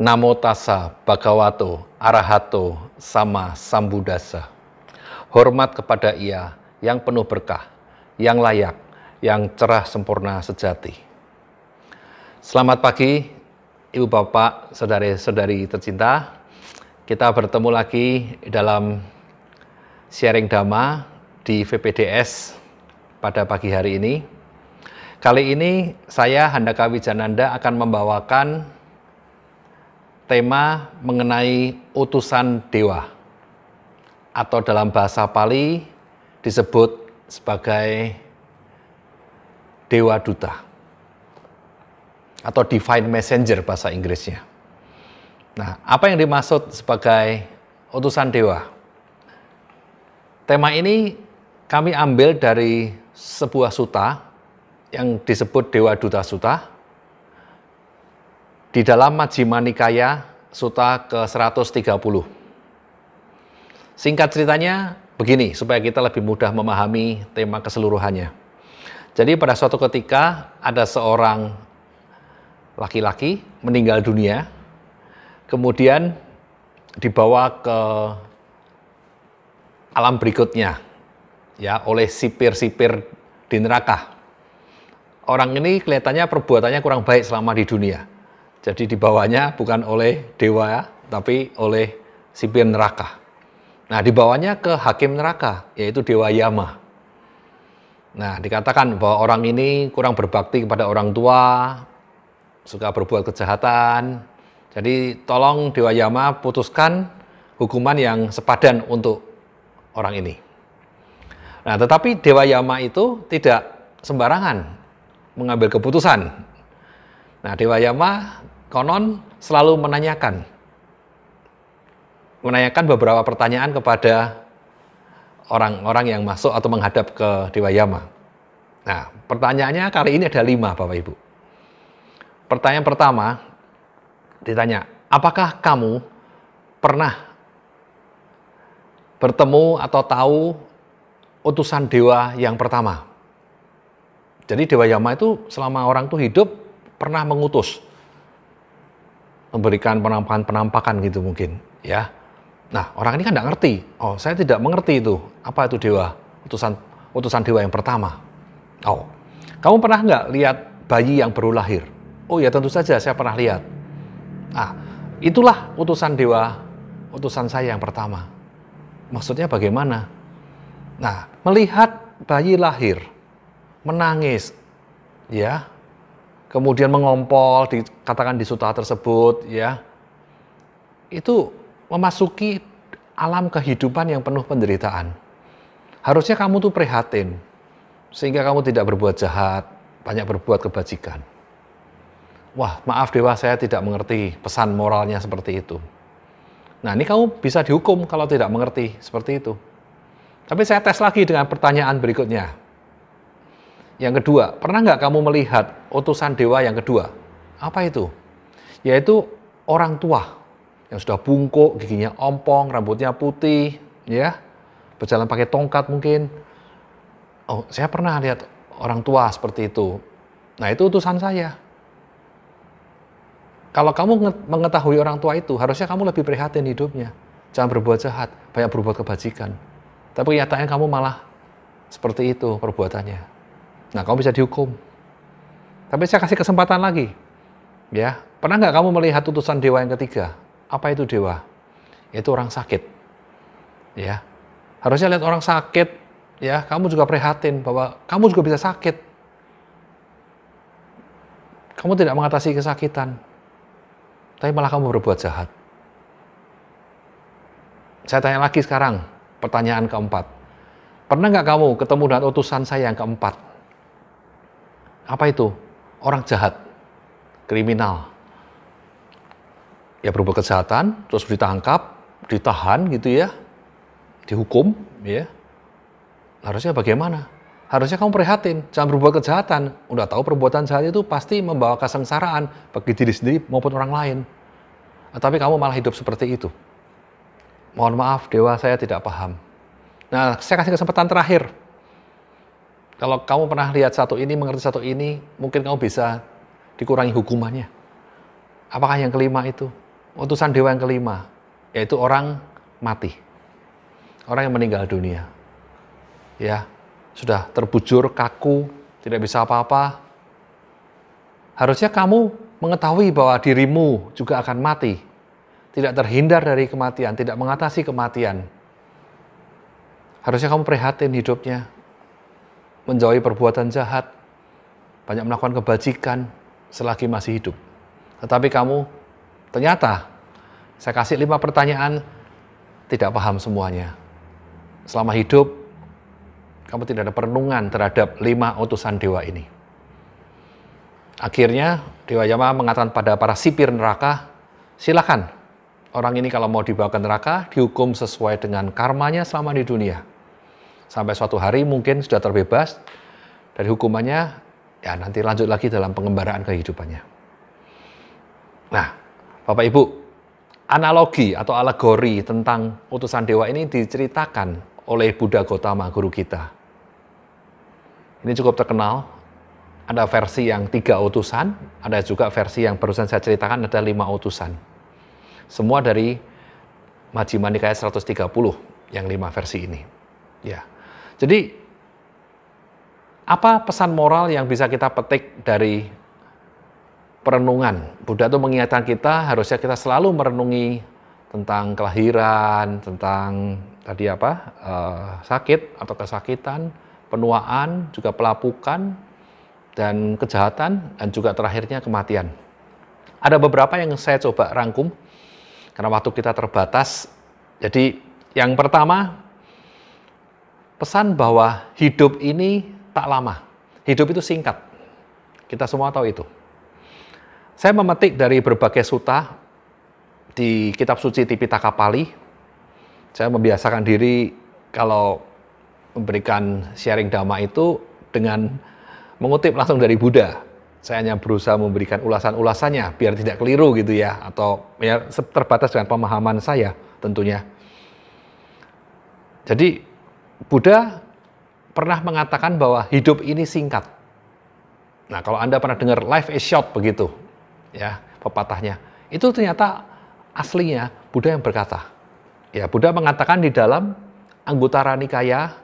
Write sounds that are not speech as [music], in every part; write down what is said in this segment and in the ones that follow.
Namo tassa bhagavato arahato sama sambudasa. Hormat kepada ia yang penuh berkah, yang layak, yang cerah sempurna sejati. Selamat pagi, Ibu Bapak, Saudari-saudari tercinta. Kita bertemu lagi dalam sharing dhamma di VPDS pada pagi hari ini. Kali ini saya Handaka Wijananda akan membawakan tema mengenai utusan dewa atau dalam bahasa Pali disebut sebagai dewa duta atau divine messenger bahasa Inggrisnya. Nah, apa yang dimaksud sebagai utusan dewa? Tema ini kami ambil dari sebuah suta yang disebut Dewa Duta Suta di dalam Majjhima Nikaya Suta ke-130. Singkat ceritanya begini, supaya kita lebih mudah memahami tema keseluruhannya. Jadi pada suatu ketika ada seorang laki-laki meninggal dunia, kemudian dibawa ke alam berikutnya ya oleh sipir-sipir di neraka. Orang ini kelihatannya perbuatannya kurang baik selama di dunia. Jadi dibawanya bukan oleh dewa, tapi oleh sipir neraka. Nah, dibawanya ke hakim neraka, yaitu Dewa Yama. Nah, dikatakan bahwa orang ini kurang berbakti kepada orang tua, suka berbuat kejahatan. Jadi, tolong Dewa Yama putuskan hukuman yang sepadan untuk orang ini. Nah, tetapi Dewa Yama itu tidak sembarangan mengambil keputusan. Nah, Dewa Yama konon selalu menanyakan menanyakan beberapa pertanyaan kepada orang-orang yang masuk atau menghadap ke Dewa Yama. Nah, pertanyaannya kali ini ada lima, Bapak Ibu. Pertanyaan pertama ditanya, apakah kamu pernah bertemu atau tahu utusan dewa yang pertama? Jadi Dewa Yama itu selama orang itu hidup pernah mengutus memberikan penampakan-penampakan gitu mungkin ya. Nah orang ini kan tidak ngerti. Oh saya tidak mengerti itu apa itu dewa utusan utusan dewa yang pertama. Oh kamu pernah nggak lihat bayi yang baru lahir? Oh ya tentu saja saya pernah lihat. Nah itulah utusan dewa utusan saya yang pertama. Maksudnya bagaimana? Nah melihat bayi lahir menangis ya kemudian mengompol dikatakan di suta tersebut ya. Itu memasuki alam kehidupan yang penuh penderitaan. Harusnya kamu tuh prihatin sehingga kamu tidak berbuat jahat banyak berbuat kebajikan. Wah maaf dewa saya tidak mengerti pesan moralnya seperti itu. Nah ini kamu bisa dihukum kalau tidak mengerti seperti itu. Tapi saya tes lagi dengan pertanyaan berikutnya yang kedua, pernah nggak kamu melihat utusan dewa yang kedua? Apa itu? Yaitu orang tua yang sudah bungkuk, giginya ompong, rambutnya putih, ya, berjalan pakai tongkat mungkin. Oh, saya pernah lihat orang tua seperti itu. Nah, itu utusan saya. Kalau kamu mengetahui orang tua itu, harusnya kamu lebih prihatin hidupnya. Jangan berbuat jahat, banyak berbuat kebajikan. Tapi kenyataannya kamu malah seperti itu perbuatannya. Nah, kamu bisa dihukum. Tapi saya kasih kesempatan lagi. Ya, pernah nggak kamu melihat utusan dewa yang ketiga? Apa itu dewa? Itu orang sakit. Ya, harusnya lihat orang sakit. Ya, kamu juga prihatin bahwa kamu juga bisa sakit. Kamu tidak mengatasi kesakitan, tapi malah kamu berbuat jahat. Saya tanya lagi sekarang, pertanyaan keempat. Pernah nggak kamu ketemu dengan utusan saya yang keempat? Apa itu? Orang jahat, kriminal. Ya berbuat kejahatan, terus ditangkap, ditahan gitu ya, dihukum ya. Harusnya bagaimana? Harusnya kamu prihatin, jangan berbuat kejahatan. Udah tahu perbuatan jahat itu pasti membawa kesengsaraan bagi diri sendiri maupun orang lain. Nah, tapi kamu malah hidup seperti itu. Mohon maaf, Dewa saya tidak paham. Nah, saya kasih kesempatan terakhir kalau kamu pernah lihat satu ini, mengerti satu ini, mungkin kamu bisa dikurangi hukumannya. Apakah yang kelima itu? utusan dewa yang kelima, yaitu orang mati. Orang yang meninggal dunia. Ya, sudah terbujur, kaku, tidak bisa apa-apa. Harusnya kamu mengetahui bahwa dirimu juga akan mati. Tidak terhindar dari kematian, tidak mengatasi kematian. Harusnya kamu prihatin hidupnya. Menjauhi perbuatan jahat. Banyak melakukan kebajikan selagi masih hidup. Tetapi kamu ternyata saya kasih lima pertanyaan tidak paham semuanya. Selama hidup, kamu tidak ada perenungan terhadap lima utusan dewa ini. Akhirnya, Dewa Yama mengatakan pada para sipir neraka, silakan orang ini kalau mau dibawa ke neraka, dihukum sesuai dengan karmanya selama di dunia. Sampai suatu hari mungkin sudah terbebas dari hukumannya, ya nanti lanjut lagi dalam pengembaraan kehidupannya. Nah, Bapak Ibu, analogi atau alegori tentang utusan dewa ini diceritakan oleh Buddha Gotama, guru kita. Ini cukup terkenal. Ada versi yang tiga utusan, ada juga versi yang barusan saya ceritakan ada lima utusan. Semua dari Majjhima Nikaya 130 yang lima versi ini. Ya. Jadi apa pesan moral yang bisa kita petik dari perenungan. Buddha itu mengingatkan kita harusnya kita selalu merenungi tentang kelahiran, tentang tadi apa uh, sakit atau kesakitan, penuaan, juga pelapukan dan kejahatan dan juga terakhirnya kematian. Ada beberapa yang saya coba rangkum karena waktu kita terbatas. Jadi yang pertama pesan bahwa hidup ini tak lama. Hidup itu singkat. Kita semua tahu itu. Saya memetik dari berbagai suta di kitab suci Tipitaka Pali. Saya membiasakan diri kalau memberikan sharing dhamma itu dengan mengutip langsung dari Buddha. Saya hanya berusaha memberikan ulasan-ulasannya biar tidak keliru gitu ya atau ya terbatas dengan pemahaman saya tentunya. Jadi Buddha pernah mengatakan bahwa hidup ini singkat. Nah, kalau Anda pernah dengar life is short begitu, ya pepatahnya. Itu ternyata aslinya Buddha yang berkata. Ya, Buddha mengatakan di dalam Anggutara Nikaya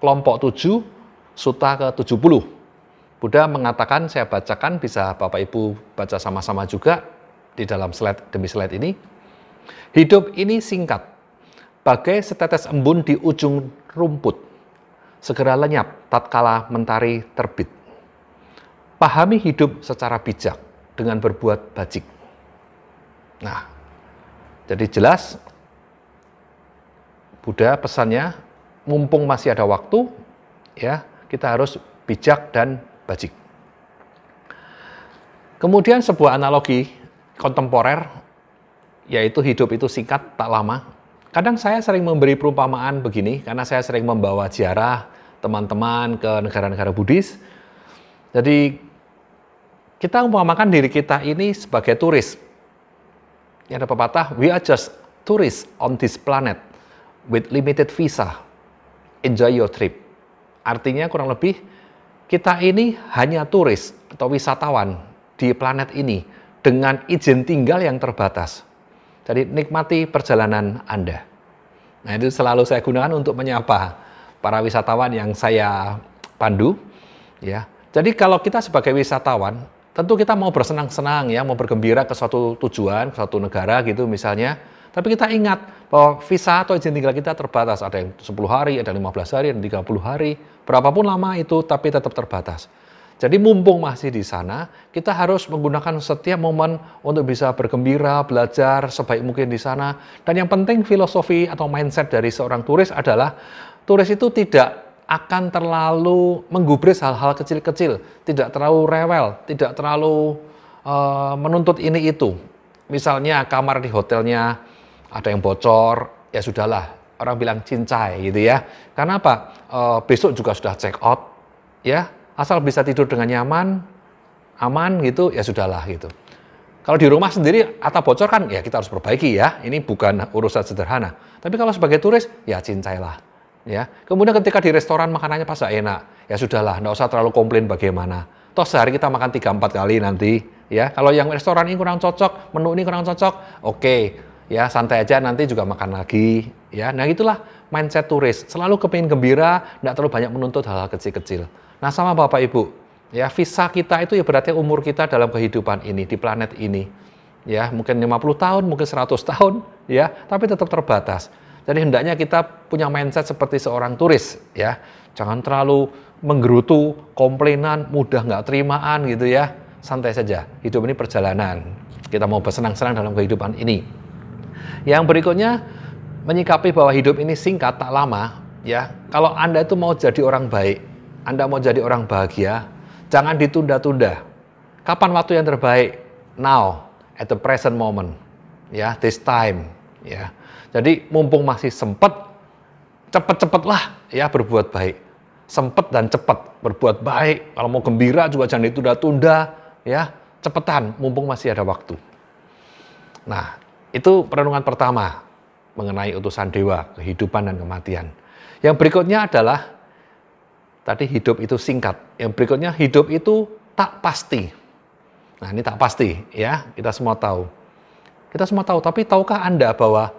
kelompok 7 Sutta ke-70. Buddha mengatakan, saya bacakan, bisa Bapak Ibu baca sama-sama juga di dalam slide demi slide ini. Hidup ini singkat, bagai setetes embun di ujung rumput, segera lenyap tatkala mentari terbit. Pahami hidup secara bijak, dengan berbuat bajik. Nah, jadi jelas Buddha pesannya mumpung masih ada waktu ya, kita harus bijak dan bajik. Kemudian sebuah analogi kontemporer yaitu hidup itu singkat tak lama. Kadang saya sering memberi perumpamaan begini karena saya sering membawa ziarah teman-teman ke negara-negara Buddhis. Jadi kita umpamakan diri kita ini sebagai turis. Yang ada pepatah, we are just tourists on this planet with limited visa. Enjoy your trip. Artinya kurang lebih kita ini hanya turis atau wisatawan di planet ini dengan izin tinggal yang terbatas. Jadi nikmati perjalanan Anda. Nah itu selalu saya gunakan untuk menyapa para wisatawan yang saya pandu. Ya, jadi kalau kita sebagai wisatawan Tentu kita mau bersenang-senang ya, mau bergembira ke suatu tujuan, ke suatu negara gitu misalnya. Tapi kita ingat bahwa visa atau izin tinggal kita terbatas. Ada yang 10 hari, ada 15 hari, ada 30 hari. Berapapun lama itu, tapi tetap terbatas. Jadi mumpung masih di sana, kita harus menggunakan setiap momen untuk bisa bergembira, belajar sebaik mungkin di sana. Dan yang penting filosofi atau mindset dari seorang turis adalah turis itu tidak akan terlalu menggubris hal-hal kecil-kecil, tidak terlalu rewel, tidak terlalu uh, menuntut ini itu. Misalnya kamar di hotelnya ada yang bocor, ya sudahlah, orang bilang cincai gitu ya. Karena apa? Uh, besok juga sudah check out, ya, asal bisa tidur dengan nyaman, aman gitu, ya sudahlah gitu. Kalau di rumah sendiri atap bocor kan ya kita harus perbaiki ya. Ini bukan urusan sederhana. Tapi kalau sebagai turis ya cincailah ya. Kemudian ketika di restoran makanannya pas enak, ya sudahlah, nggak usah terlalu komplain bagaimana. Toh sehari kita makan 3-4 kali nanti, Ya, kalau yang restoran ini kurang cocok, menu ini kurang cocok, oke, okay. ya santai aja nanti juga makan lagi. Ya, nah itulah mindset turis. Selalu kepingin gembira, tidak terlalu banyak menuntut hal-hal kecil-kecil. Nah sama Bapak Ibu, ya visa kita itu ya berarti umur kita dalam kehidupan ini di planet ini. Ya, mungkin 50 tahun, mungkin 100 [laughs] tahun, ya, tapi tetap terbatas. Jadi hendaknya kita punya mindset seperti seorang turis, ya. Jangan terlalu menggerutu, komplainan, mudah nggak terimaan gitu ya santai saja. Hidup ini perjalanan. Kita mau bersenang-senang dalam kehidupan ini. Yang berikutnya, menyikapi bahwa hidup ini singkat, tak lama. Ya, kalau Anda itu mau jadi orang baik, Anda mau jadi orang bahagia, jangan ditunda-tunda. Kapan waktu yang terbaik? Now, at the present moment. Ya, this time. Ya, jadi mumpung masih sempat, cepet-cepetlah ya berbuat baik. Sempet dan cepat berbuat baik. Kalau mau gembira juga jangan ditunda-tunda ya cepetan mumpung masih ada waktu. Nah, itu perenungan pertama mengenai utusan dewa, kehidupan dan kematian. Yang berikutnya adalah tadi hidup itu singkat. Yang berikutnya hidup itu tak pasti. Nah, ini tak pasti ya, kita semua tahu. Kita semua tahu, tapi tahukah Anda bahwa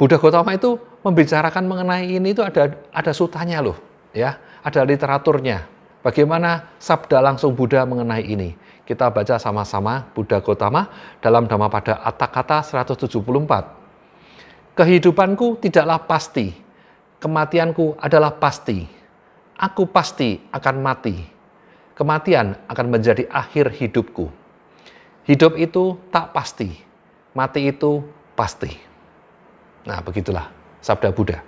Buddha Gautama itu membicarakan mengenai ini itu ada ada sutanya loh, ya, ada literaturnya. Bagaimana sabda langsung Buddha mengenai ini? Kita baca sama-sama Buddha Gautama dalam Dhammapada Atthakata 174. Kehidupanku tidaklah pasti, kematianku adalah pasti. Aku pasti akan mati. Kematian akan menjadi akhir hidupku. Hidup itu tak pasti, mati itu pasti. Nah, begitulah sabda Buddha.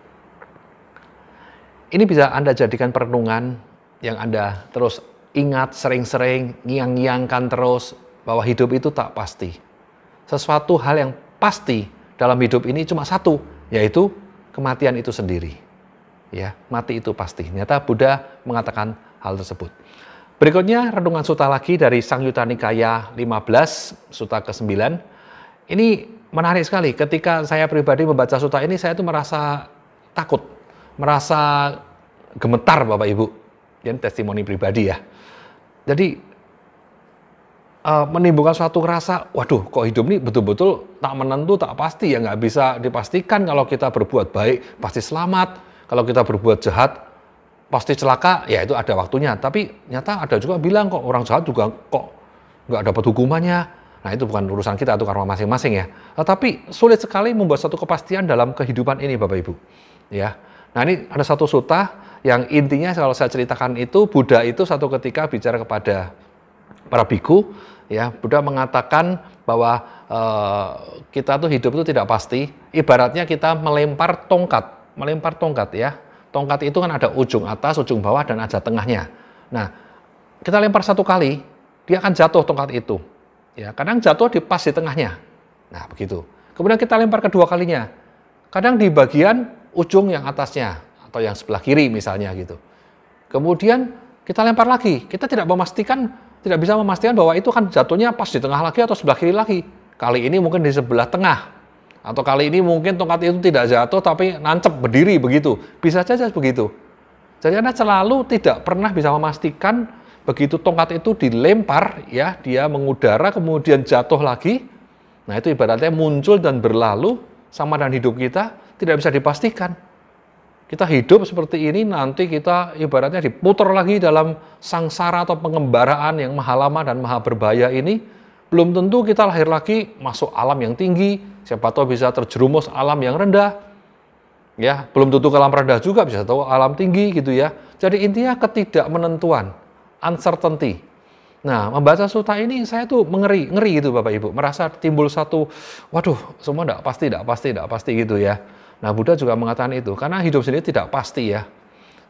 Ini bisa Anda jadikan perenungan yang Anda terus ingat sering-sering, ngiang-ngiangkan terus bahwa hidup itu tak pasti. Sesuatu hal yang pasti dalam hidup ini cuma satu, yaitu kematian itu sendiri. Ya, mati itu pasti. Nyata Buddha mengatakan hal tersebut. Berikutnya renungan suta lagi dari Sang Yuta Nikaya 15, suta ke-9. Ini menarik sekali. Ketika saya pribadi membaca suta ini, saya itu merasa takut, merasa gemetar Bapak Ibu ini testimoni pribadi ya. Jadi uh, menimbulkan suatu rasa, waduh kok hidup ini betul-betul tak menentu, tak pasti ya nggak bisa dipastikan kalau kita berbuat baik pasti selamat, kalau kita berbuat jahat pasti celaka, ya itu ada waktunya. Tapi nyata ada juga bilang kok orang jahat juga kok nggak dapat hukumannya. Nah itu bukan urusan kita, itu karma masing-masing ya. Tapi sulit sekali membuat satu kepastian dalam kehidupan ini Bapak Ibu. Ya. Nah ini ada satu suta yang intinya kalau saya ceritakan itu Buddha itu satu ketika bicara kepada para biku ya Buddha mengatakan bahwa uh, kita tuh hidup itu tidak pasti ibaratnya kita melempar tongkat melempar tongkat ya tongkat itu kan ada ujung atas ujung bawah dan ada tengahnya nah kita lempar satu kali dia akan jatuh tongkat itu ya kadang jatuh di pas di tengahnya nah begitu kemudian kita lempar kedua kalinya kadang di bagian ujung yang atasnya atau yang sebelah kiri misalnya gitu. Kemudian kita lempar lagi. Kita tidak memastikan, tidak bisa memastikan bahwa itu kan jatuhnya pas di tengah lagi atau sebelah kiri lagi. Kali ini mungkin di sebelah tengah. Atau kali ini mungkin tongkat itu tidak jatuh tapi nancep berdiri begitu. Bisa saja begitu. Jadi Anda selalu tidak pernah bisa memastikan begitu tongkat itu dilempar ya, dia mengudara kemudian jatuh lagi. Nah, itu ibaratnya muncul dan berlalu sama dengan hidup kita tidak bisa dipastikan. Kita hidup seperti ini nanti kita ibaratnya diputar lagi dalam sangsara atau pengembaraan yang maha lama dan maha berbahaya ini. Belum tentu kita lahir lagi masuk alam yang tinggi, siapa tahu bisa terjerumus alam yang rendah. Ya, belum tentu ke alam rendah juga bisa tahu alam tinggi gitu ya. Jadi intinya ketidakmenentuan, uncertainty. Nah, membaca suta ini saya tuh mengeri, ngeri gitu Bapak Ibu, merasa timbul satu, waduh, semua tidak pasti, tidak pasti, tidak pasti gitu ya. Nah, Buddha juga mengatakan itu, karena hidup sendiri tidak pasti ya.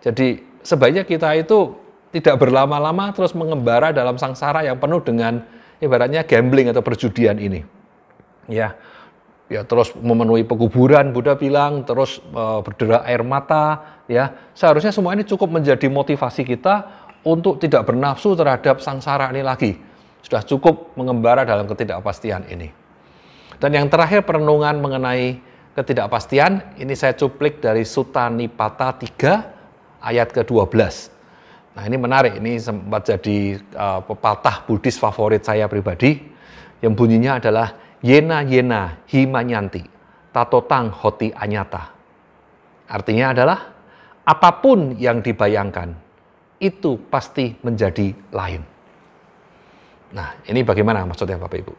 Jadi, sebaiknya kita itu tidak berlama-lama terus mengembara dalam sangsara yang penuh dengan ibaratnya gambling atau perjudian ini. Ya, ya terus memenuhi pekuburan Buddha bilang terus e, berderak air mata ya. Seharusnya semua ini cukup menjadi motivasi kita untuk tidak bernafsu terhadap sangsara ini lagi. Sudah cukup mengembara dalam ketidakpastian ini. Dan yang terakhir perenungan mengenai ketidakpastian. Ini saya cuplik dari Sutta Nipata 3 ayat ke-12. Nah ini menarik, ini sempat jadi uh, pepatah Buddhis favorit saya pribadi yang bunyinya adalah Yena Yena Himanyanti Tatotang Hoti Anyata. Artinya adalah apa pun yang dibayangkan itu pasti menjadi lain. Nah ini bagaimana maksudnya Bapak Ibu?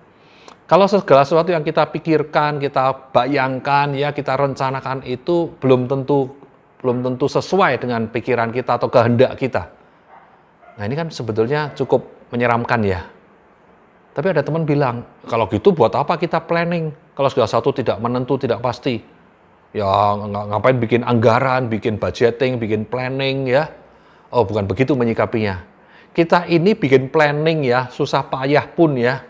Kalau segala sesuatu yang kita pikirkan, kita bayangkan, ya kita rencanakan itu belum tentu belum tentu sesuai dengan pikiran kita atau kehendak kita Nah ini kan sebetulnya cukup menyeramkan ya. Tapi ada teman bilang, kalau gitu buat apa kita planning? Kalau segala satu tidak menentu, tidak pasti. Ya ng ngapain bikin anggaran, bikin budgeting, bikin planning ya. Oh bukan begitu menyikapinya. Kita ini bikin planning ya, susah payah pun ya.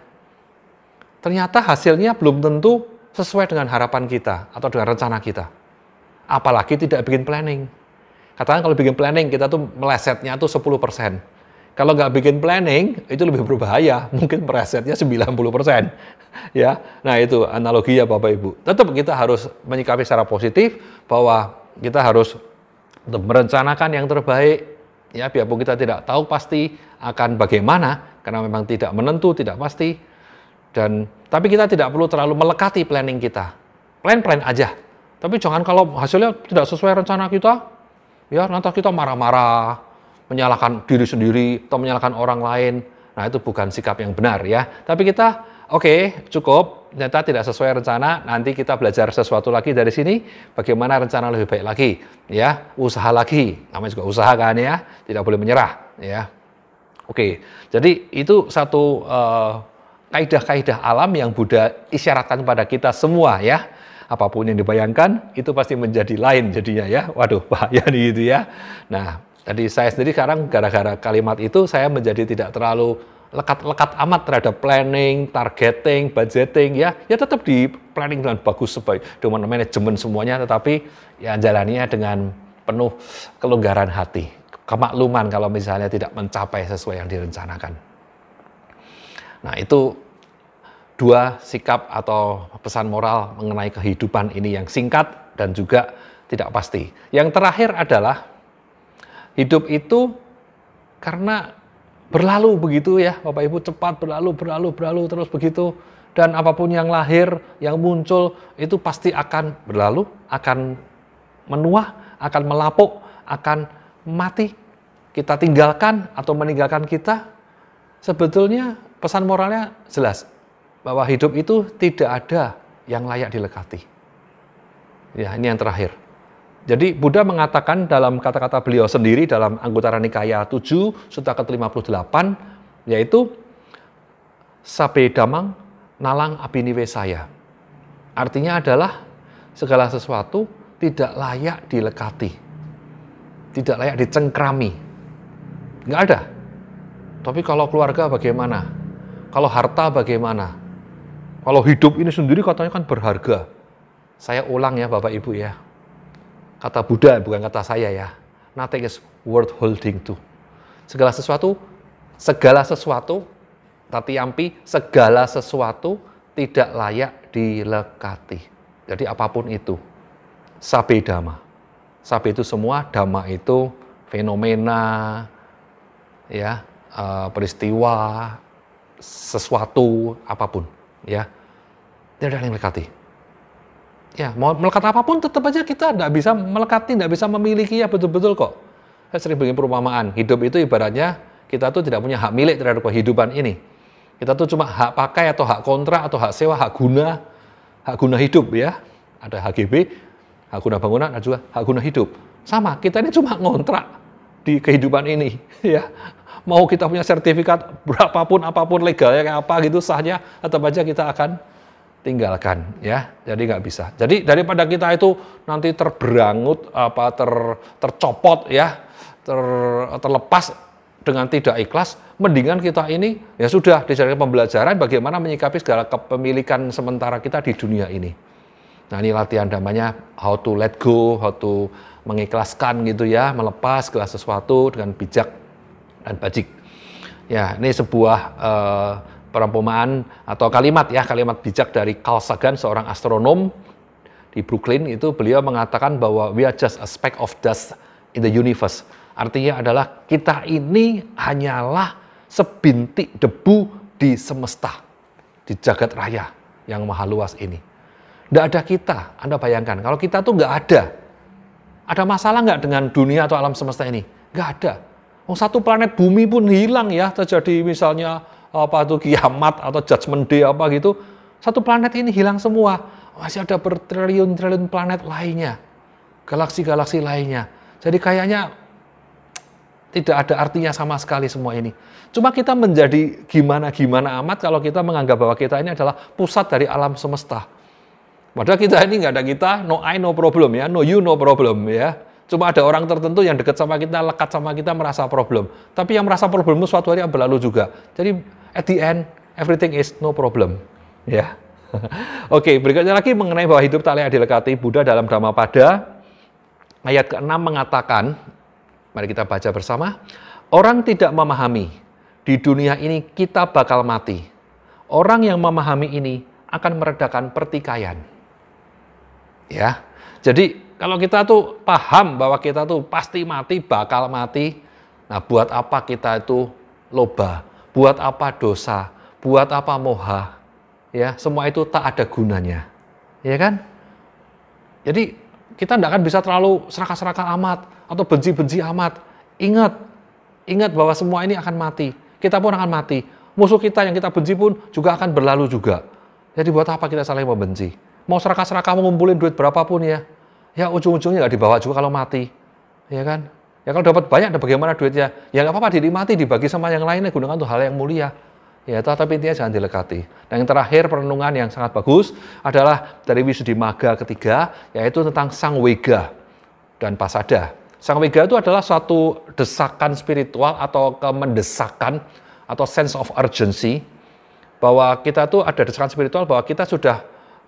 Ternyata hasilnya belum tentu sesuai dengan harapan kita atau dengan rencana kita. Apalagi tidak bikin planning. Katakan kalau bikin planning kita tuh melesetnya tuh 10%. Kalau nggak bikin planning, itu lebih berbahaya. [laughs] Mungkin presetnya 90%. [laughs] ya, Nah itu analogi ya Bapak Ibu. Tetap kita harus menyikapi secara positif bahwa kita harus merencanakan yang terbaik. Ya, biarpun kita tidak tahu pasti akan bagaimana, karena memang tidak menentu, tidak pasti. Dan tapi kita tidak perlu terlalu melekati planning kita. Plan-plan aja. Tapi jangan kalau hasilnya tidak sesuai rencana kita, ya nanti kita marah-marah, menyalahkan diri sendiri atau menyalahkan orang lain. Nah, itu bukan sikap yang benar ya. Tapi kita oke, okay, cukup. Ternyata tidak sesuai rencana, nanti kita belajar sesuatu lagi dari sini, bagaimana rencana lebih baik lagi, ya, usaha lagi. Namanya juga usaha kan ya, tidak boleh menyerah, ya. Oke. Okay. Jadi itu satu uh, kaidah-kaidah alam yang Buddha isyaratkan pada kita semua ya apa pun yang dibayangkan itu pasti menjadi lain jadinya ya. Waduh, bahaya nih gitu ya. Nah, jadi saya sendiri sekarang gara-gara kalimat itu saya menjadi tidak terlalu lekat-lekat amat terhadap planning, targeting, budgeting ya. Ya tetap di planning dengan bagus sebaik dengan manajemen semuanya tetapi ya jalaninya dengan penuh kelonggaran hati, kemakluman kalau misalnya tidak mencapai sesuai yang direncanakan. Nah, itu dua sikap atau pesan moral mengenai kehidupan ini yang singkat dan juga tidak pasti. Yang terakhir adalah hidup itu karena berlalu begitu ya Bapak Ibu cepat berlalu berlalu berlalu terus begitu dan apa pun yang lahir yang muncul itu pasti akan berlalu akan menuah akan melapuk akan mati kita tinggalkan atau meninggalkan kita sebetulnya pesan moralnya jelas bahwa hidup itu tidak ada yang layak dilekati. Ya, ini yang terakhir. Jadi Buddha mengatakan dalam kata-kata beliau sendiri dalam Anggota Nikaya 7 Sutta ke-58 yaitu Sabe damang nalang abiniwe saya. Artinya adalah segala sesuatu tidak layak dilekati. Tidak layak dicengkrami. Enggak ada. Tapi kalau keluarga bagaimana? Kalau harta bagaimana? Kalau hidup ini sendiri katanya kan berharga. Saya ulang ya Bapak Ibu ya. Kata Buddha bukan kata saya ya. Nothing is worth holding to. Segala sesuatu, segala sesuatu, ampi, segala sesuatu tidak layak dilekati. Jadi apa pun itu. Sabe dhamma. Sabe itu semua, dhamma itu fenomena, ya, eh, peristiwa, sesuatu, apa pun ya tidak ada yang melekati. Ya, mau melekat apa pun tetap aja kita tidak bisa melekati, tidak bisa memiliki ya betul-betul kok. Saya sering bikin perumpamaan, hidup itu ibaratnya kita tuh tidak punya hak milik terhadap kehidupan ini. Kita tuh cuma hak pakai atau hak kontrak atau hak sewa, hak guna, hak guna hidup ya. Ada HGB, hak guna bangunan, ada juga hak guna hidup. Sama, kita ini cuma ngontrak di kehidupan ini [laughs] ya mau kita punya sertifikat berapapun apa pun legalnya kayak apa gitu sahnya tetap aja kita akan tinggalkan ya. Jadi nggak bisa. Jadi daripada kita itu nanti terberangut apa ter, tercopot ya ter, terlepas dengan tidak ikhlas mendingan kita ini ya sudah dijadikan pembelajaran bagaimana menyikapi segala kepemilikan sementara kita di dunia ini. Nah ini latihan namanya how to let go how to mengikhlaskan gitu ya melepas segala sesuatu dengan bijak dan bajik. Ya, ini sebuah uh, perumpamaan atau kalimat ya, kalimat bijak dari Carl Sagan, seorang astronom di Brooklyn itu beliau mengatakan bahwa we are just a speck of dust in the universe. Artinya adalah kita ini hanyalah sebintik debu di semesta, di jagat raya yang maha luas ini. Tidak ada kita, Anda bayangkan, kalau kita tuh nggak ada, ada masalah nggak dengan dunia atau alam semesta ini? Nggak ada. Oh, satu planet bumi pun hilang ya, terjadi misalnya apa tuh kiamat atau judgment day apa gitu, satu planet ini hilang semua. Masih ada bertriliun-triliun planet lainnya, galaksi-galaksi lainnya. Jadi kayaknya tidak ada artinya sama sekali semua ini. Cuma kita menjadi gimana-gimana amat kalau kita menganggap bahwa kita ini adalah pusat dari alam semesta. Padahal kita ini nggak ada kita, no I no problem ya, no you no problem ya. Cuma ada orang tertentu yang dekat sama kita, lekat sama kita merasa problem. Tapi yang merasa problem itu suatu hari berlalu juga. Jadi at the end everything is no problem. Ya. [laughs] Oke, berikutnya lagi mengenai bahwa hidup tak layak dilekati Buddha dalam Dhammapada ayat ke-6 mengatakan Mari kita baca bersama. Orang tidak memahami, di dunia ini kita bakal mati. Orang yang memahami ini akan meredakan pertikaian. Ya. Jadi kalau kita tuh paham bahwa kita tuh pasti mati, bakal mati, nah buat apa kita itu loba? Buat apa dosa? Buat apa moha? Ya, semua itu tak ada gunanya. Ya kan? Jadi kita tidak akan bisa terlalu serakah-serakah amat atau benci-benci amat. Ingat, ingat bahwa semua ini akan mati. Kita pun akan mati. Musuh kita yang kita benci pun juga akan berlalu juga. Jadi buat apa kita saling membenci? Mau serakah-serakah mau ngumpulin duit berapapun ya, ya ujung-ujungnya nggak dibawa juga kalau mati. Ya kan? Ya kalau dapat banyak, bagaimana duitnya? Ya nggak apa-apa, dinikmati, dibagi sama yang lainnya, gunakan untuk hal yang mulia. Ya, tapi intinya jangan dilekati. Dan yang terakhir perenungan yang sangat bagus adalah dari Wisudi Maga ketiga, yaitu tentang Sang Wega dan Pasada. Sang Wega itu adalah suatu desakan spiritual atau kemendesakan atau sense of urgency bahwa kita tuh ada desakan spiritual bahwa kita sudah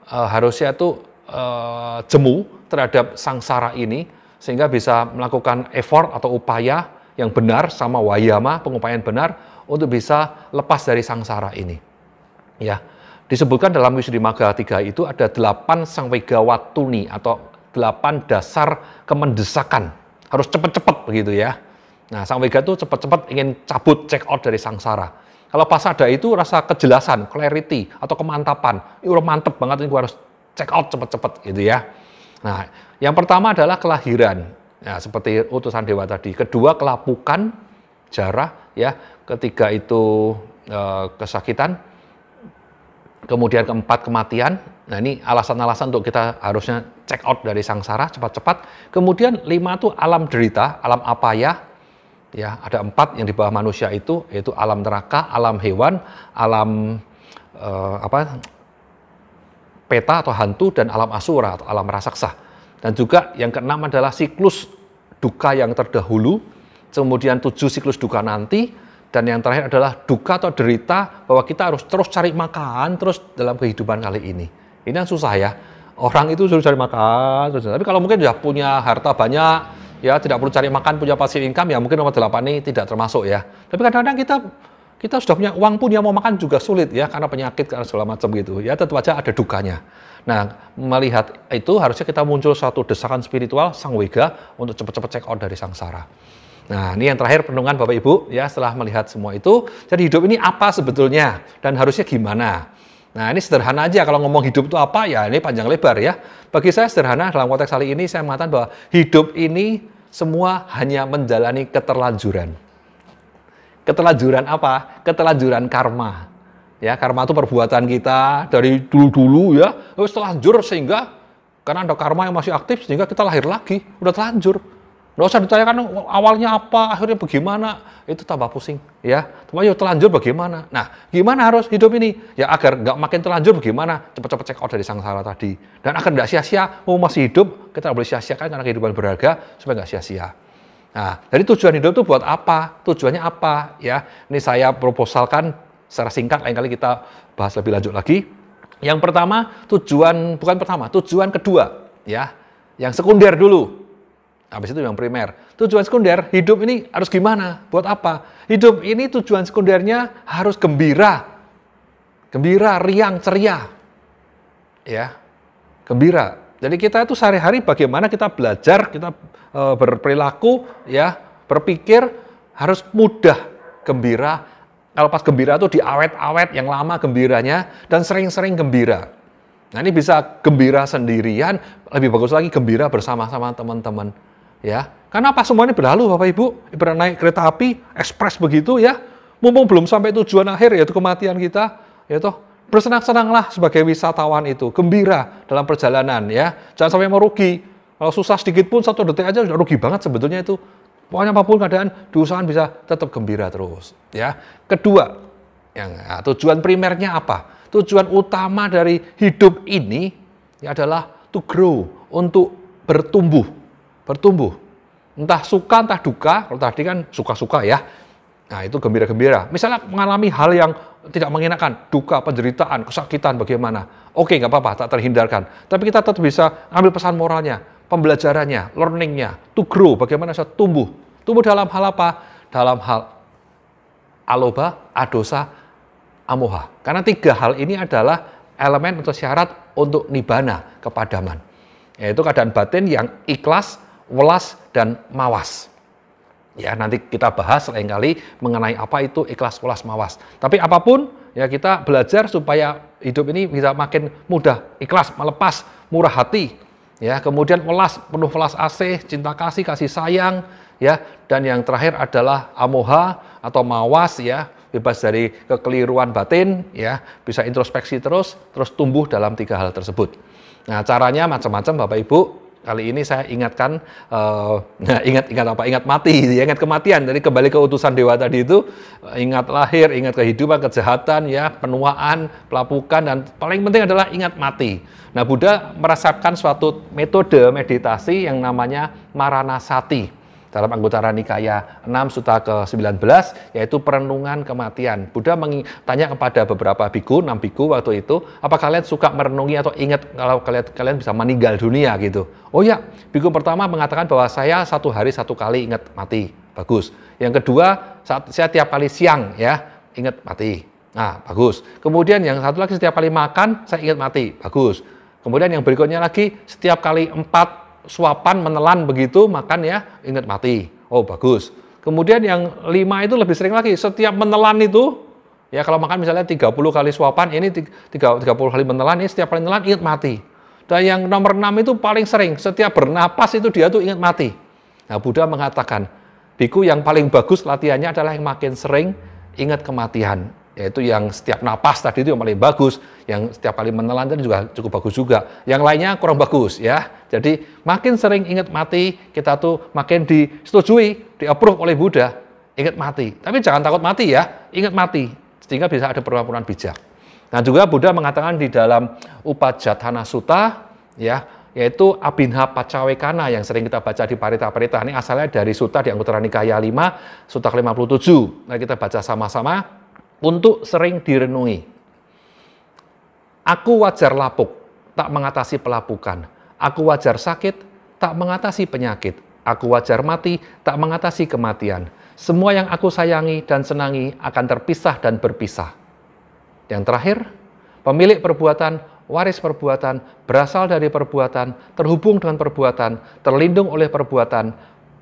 uh, harusnya tuh uh, jemu terhadap sangsara ini sehingga bisa melakukan effort atau upaya yang benar sama wayama pengupayaan benar untuk bisa lepas dari sangsara ini. Ya, disebutkan dalam Maga 3 itu ada delapan sangwega watuni atau delapan dasar kemendesakan. Harus cepat-cepat begitu ya. Nah, sangwega itu cepat-cepat ingin cabut check out dari sangsara. Kalau pas ada itu rasa kejelasan, clarity atau kemantapan. Ini udah mantep banget ini gue harus check out cepat-cepat gitu ya. Nah, yang pertama adalah kelahiran. Ya, seperti utusan dewa tadi. Kedua kelapukan, jarah, ya ketiga itu e, kesakitan, kemudian keempat kematian. Nah ini alasan-alasan untuk kita harusnya check out dari sangsara cepat-cepat. Kemudian lima itu alam derita, alam apa ya? Ya ada empat yang di bawah manusia itu yaitu alam neraka, alam hewan, alam e, apa? Peta atau hantu dan alam asura atau alam raksasa. Dan juga yang keenam adalah siklus duka yang terdahulu, kemudian tujuh siklus duka nanti, dan yang terakhir adalah duka atau derita bahwa kita harus terus cari makan terus dalam kehidupan kali ini. Ini yang susah ya. Orang itu suruh cari makan terus. Tapi kalau mungkin sudah punya harta banyak, ya tidak perlu cari makan, punya pasif income, ya mungkin nomor delapan ini tidak termasuk ya. Tapi kadang-kadang kita kita sudah punya uang pun yang mau makan juga sulit ya karena penyakit karena segala macam gitu. Ya tetap aja ada dukanya. Nah, melihat itu harusnya kita muncul suatu desakan spiritual sang wega untuk cepat-cepat check out dari sangsara. Nah, ini yang terakhir penungan Bapak Ibu ya setelah melihat semua itu. Jadi hidup ini apa sebetulnya dan harusnya gimana? Nah, ini sederhana aja kalau ngomong hidup itu apa ya ini panjang lebar ya. Bagi saya sederhana dalam konteks kali ini saya mengatakan bahwa hidup ini semua hanya menjalani keterlanjuran. Keterlanjuran apa? Keterlanjuran karma. Ya, karma itu perbuatan kita dari dulu-dulu ya, terus telanjur sehingga karena ada karma yang masih aktif sehingga kita lahir lagi, udah telanjur. Nggak usah ditanyakan awalnya apa, akhirnya bagaimana, itu tambah pusing. ya. Cuma ya telanjur bagaimana. Nah, gimana harus hidup ini? Ya agar nggak makin telanjur bagaimana? Cepat-cepat check out dari sangsara tadi. Dan agar nggak sia-sia, mau masih hidup, kita boleh sia-siakan karena kehidupan berharga, supaya nggak sia-sia. Nah, jadi tujuan hidup itu buat apa? Tujuannya apa? Ya, ini saya proposalkan secara singkat, lain kali kita bahas lebih lanjut lagi. Yang pertama, tujuan, bukan pertama, tujuan kedua, ya, yang sekunder dulu. Habis itu yang primer. Tujuan sekunder, hidup ini harus gimana? Buat apa? Hidup ini tujuan sekundernya harus gembira. Gembira, riang, ceria. Ya, gembira. Jadi kita itu sehari-hari bagaimana kita belajar, kita e, berperilaku, ya, Berpikir harus mudah gembira. Kalau pas gembira itu diawet-awet yang lama gembiranya dan sering-sering gembira. Nah ini bisa gembira sendirian, lebih bagus lagi gembira bersama-sama teman-teman. Ya, karena apa semua ini berlalu Bapak Ibu? Ibarat naik kereta api, ekspres begitu ya, mumpung belum sampai tujuan akhir yaitu kematian kita, ya toh bersenang-senanglah sebagai wisatawan itu, gembira dalam perjalanan ya, jangan sampai merugi. Kalau susah sedikit pun satu detik aja sudah rugi banget sebetulnya itu. Pokoknya apa pun keadaan, diusahakan bisa tetap gembira terus. Ya, kedua, yang nah, tujuan primernya apa? tujuan utama dari hidup ini ya adalah to grow, untuk bertumbuh. Bertumbuh. Entah suka, entah duka. Kalau tadi kan suka-suka ya. Nah itu gembira-gembira. Misalnya mengalami hal yang tidak mengenakan, duka, penderitaan, kesakitan bagaimana. Oke, nggak apa-apa, tak terhindarkan. Tapi kita tetap bisa ambil pesan moralnya, pembelajarannya, learningnya, to grow, bagaimana saya tumbuh. Tumbuh dalam hal apa? Dalam hal aloba, adosa, amoha. Karena tiga hal ini adalah elemen atau syarat untuk nibana kepadaman. Yaitu keadaan batin yang ikhlas, welas, dan mawas. Ya, nanti kita bahas lain kali mengenai apa itu ikhlas, welas, mawas. Tapi apa pun, ya kita belajar supaya hidup ini bisa makin mudah, ikhlas, melepas, murah hati. Ya, kemudian welas, penuh welas asih, cinta kasih, kasih sayang, ya. Dan yang terakhir adalah amoha atau mawas, ya bebas dari kekeliruan batin, ya, bisa introspeksi terus, terus tumbuh dalam tiga hal tersebut. Nah, caranya macam-macam Bapak Ibu. Kali ini saya ingatkan, uh, [laughs] nah ingat ingat apa? Ingat mati, ya, ingat kematian. Jadi kembali ke utusan dewa tadi itu, ingat lahir, ingat kehidupan, kejahatan, ya, penuaan, pelapukan, dan paling penting adalah ingat mati. Nah, Buddha meresapkan suatu metode meditasi yang namanya Maranasati dalam anggota Nikaya 6 Suta ke-19 yaitu perenungan kematian. Buddha tanya kepada beberapa biku, 6 biku waktu itu, apa kalian suka merenungi atau ingat kalau kalian kalian bisa meninggal dunia gitu. Oh ya, biku pertama mengatakan bahwa saya satu hari satu kali ingat mati. Bagus. Yang kedua, saat saya tiap kali siang ya, ingat mati. Nah, bagus. Kemudian yang satu lagi setiap kali makan saya ingat mati. Bagus. Kemudian yang berikutnya lagi setiap kali empat suapan menelan begitu makan ya ingat mati. Oh bagus. Kemudian yang lima itu lebih sering lagi. Setiap menelan itu ya kalau makan misalnya 30 kali suapan ini 30 kali menelan ini setiap kali menelan ingat mati. Dan yang nomor enam itu paling sering. Setiap bernapas itu dia tuh ingat mati. Nah Buddha mengatakan biku yang paling bagus latihannya adalah yang makin sering ingat kematian yaitu yang setiap napas tadi itu yang paling bagus, yang setiap kali menelan tadi juga cukup bagus juga. Yang lainnya kurang bagus ya. Jadi makin sering ingat mati, kita tuh makin disetujui, di-approve oleh Buddha, ingat mati. Tapi jangan takut mati ya, ingat mati sehingga bisa ada perlakuan bijak. Nah juga Buddha mengatakan di dalam Upajatana Sutta ya, yaitu Abinha Pacawekana yang sering kita baca di Parita-Parita. Ini asalnya dari Sutta di Anggota Nikaya 5, Sutta ke-57. Nah kita baca sama-sama untuk sering direnungi. Aku wajar lapuk, tak mengatasi pelapukan. Aku wajar sakit, tak mengatasi penyakit. Aku wajar mati, tak mengatasi kematian. Semua yang aku sayangi dan senangi akan terpisah dan berpisah. Yang terakhir, pemilik perbuatan, waris perbuatan, berasal dari perbuatan, terhubung dengan perbuatan, terlindung oleh perbuatan,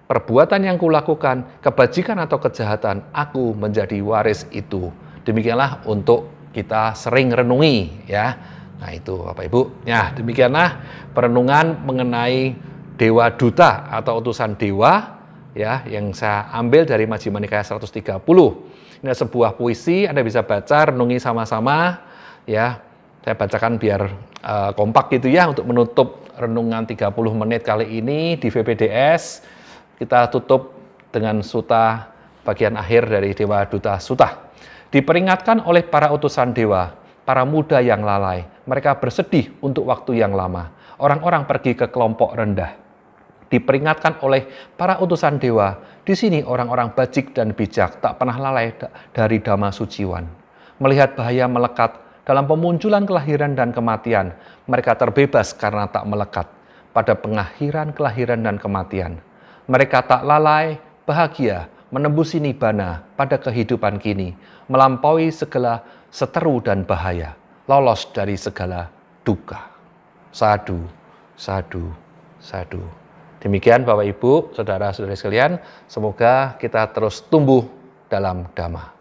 perbuatan yang kulakukan, kebajikan atau kejahatan, aku menjadi waris itu. Demikianlah untuk kita sering renungi ya. Nah itu Bapak Ibu. Ya demikianlah perenungan mengenai Dewa Duta atau utusan Dewa ya yang saya ambil dari Majjhima Nikaya 130. Ini sebuah puisi, Anda bisa baca, renungi sama-sama ya. Saya bacakan biar uh, kompak gitu ya untuk menutup renungan 30 menit kali ini di VPDS. Kita tutup dengan suta bagian akhir dari Dewa Duta Suta. Diperingatkan oleh para utusan dewa, para muda yang lalai, mereka bersedih untuk waktu yang lama. Orang-orang pergi ke kelompok rendah. Diperingatkan oleh para utusan dewa, di sini orang-orang bajik dan bijak tak pernah lalai dari dhamma suciwan. Melihat bahaya melekat dalam pemunculan kelahiran dan kematian, mereka terbebas karena tak melekat pada pengakhiran kelahiran dan kematian. Mereka tak lalai, bahagia, menembusi nibana pada kehidupan kini, melampaui segala seteru dan bahaya, lolos dari segala duka. Sadu, sadu, sadu. Demikian Bapak Ibu, Saudara-saudari sekalian, semoga kita terus tumbuh dalam dhamma.